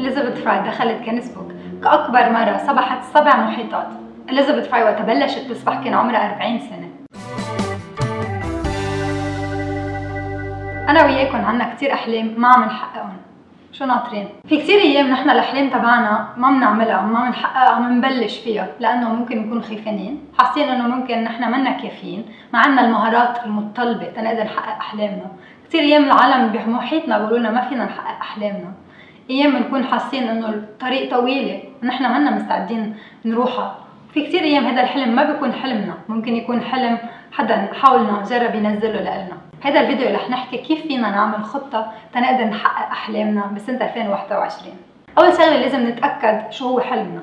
إليزابيث فراي دخلت Guinness Book كأكبر مرة سبحت سبع محيطات. إليزابيث فراي وقت بلشت تسبح كان عمرها 40 سنة. أنا وياكم عنا كتير أحلام ما عم نحققهم شو ناطرين؟ في كثير أيام نحن الأحلام تبعنا ما بنعملها ما بنحققها ما بنبلش فيها لأنه ممكن نكون خايفين، حاسين إنه ممكن نحن منا كافيين، ما عندنا المهارات المتطلبة تنقدر نحقق أحلامنا، كثير أيام العالم بمحيطنا بيقولوا لنا ما فينا نحقق أحلامنا، أيام بنكون حاسين إنه الطريق طويلة ونحن منا مستعدين نروحها، في كثير أيام هذا الحلم ما بيكون حلمنا، ممكن يكون حلم حدا حاولنا جرب ينزله لنا. هذا الفيديو رح نحكي كيف فينا نعمل خطة تنقدر نحقق أحلامنا بسنة 2021 أول شغلة لازم نتأكد شو هو حلمنا.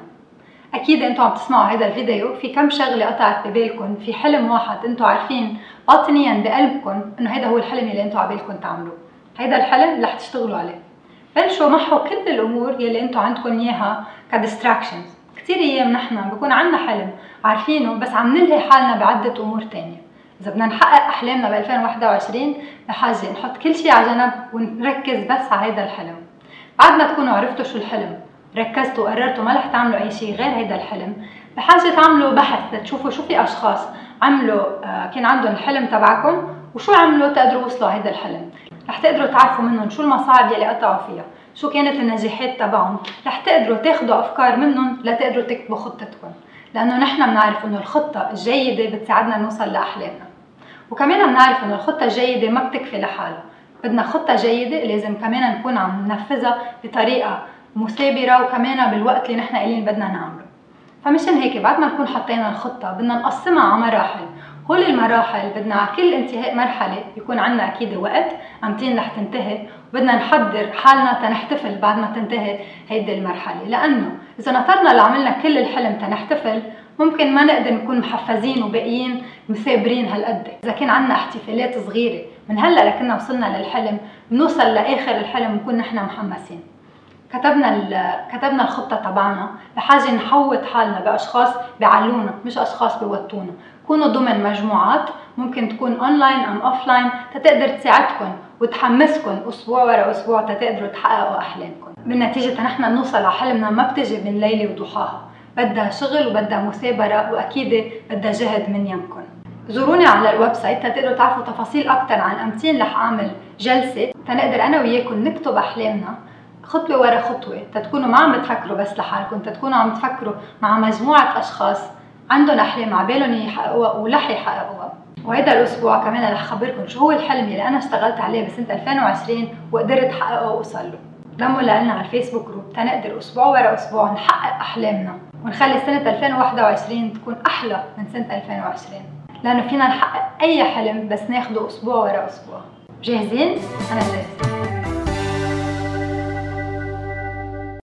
أكيد أنتم عم تسمعوا هذا الفيديو في كم شغلة قطعت ببالكم في حلم واحد أنتم عارفين باطنيا بقلبكم إنه هذا هو الحلم اللي أنتم عبالكم تعملوه. هذا الحلم رح تشتغلوا عليه. بلشوا محوا كل الأمور يلي أنتم عندكم إياها كديستراكشنز. كثير أيام نحن بكون عندنا حلم عارفينه بس عم نلهي حالنا بعدة أمور تانية. إذا بدنا نحقق أحلامنا ب 2021 بحاجه نحط كل شيء على جنب ونركز بس على هذا الحلم. بعد ما تكونوا عرفتوا شو الحلم ركزتوا وقررتوا ما رح تعملوا أي شيء غير هذا الحلم بحاجه تعملوا بحث لتشوفوا شو في أشخاص عملوا آه، كان عندهم الحلم تبعكم وشو عملوا تقدروا وصلوا هذا الحلم. رح تقدروا تعرفوا منهم شو المصاعب يلي قطعوا فيها شو كانت النجاحات تبعهم. رح تقدروا تاخذوا أفكار منهم لتقدروا تكتبوا خطتكم لأنه نحن بنعرف إنه الخطة الجيدة بتساعدنا نوصل لأحلامنا. وكمان بنعرف إنه الخطة الجيدة ما بتكفي لحالها. بدنا خطة جيدة لازم كمان نكون عم ننفذها بطريقة مثابرة وكمان بالوقت اللي نحن قايلين بدنا نعمله. فمشان هيك بعد ما نكون حطينا الخطة بدنا نقسمها على مراحل. هول المراحل بدنا على كل انتهاء مرحلة يكون عندنا أكيد وقت أمتين رح تنتهي وبدنا نحضر حالنا تنحتفل بعد ما تنتهي هيدي المرحلة. لأنه إذا نطرنا اللي عملنا كل الحلم تنحتفل ممكن ما نقدر نكون محفزين وباقيين مثابرين هالقد. إذا كان عندنا احتفالات صغيرة من هلأ لكنا وصلنا للحلم بنوصل لآخر الحلم ونكون نحن محمسين. كتبنا كتبنا الخطة تبعنا بحاجه نحوط حالنا بأشخاص بيعلونا مش أشخاص بيوطونا. كونوا ضمن مجموعات ممكن تكون اونلاين أم offline تتقدر تساعدكم وتحمسكم أسبوع ورا أسبوع تتقدروا تحققوا احلامكم بالنتيجة نحن نوصل على حلمنا ما بتجي من ليلة وضحاها. بدها شغل وبدها مثابرة وأكيد بدها جهد من يمكن زوروني على ال website تقدروا تعرفوا تفاصيل أكثر عن أمتين رح أعمل جلسة تنقدر أنا وياكم نكتب أحلامنا. خطوة ورا خطوة. تتكونوا ما عم بتفكروا بس لحالكم تتكونوا عم تفكروا مع مجموعة أشخاص عندهم أحلام عبالهم يحققوها ورح يحققوها. وهذا الأسبوع كمان رح أخبركم شو هو الحلم اللي أنا اشتغلت عليه بسنة 2020 وقدرت أحققه وأوصل له. لموا لنا على ال Facebook group تنقدر أسبوع ورا أسبوع نحقق أحلامنا ونخلي سنة 2021 تكون أحلى من سنة 2020 لأنه فينا نحقق أي حلم بس ناخده أسبوع ورا أسبوع. جاهزين؟ أنا جاهزة.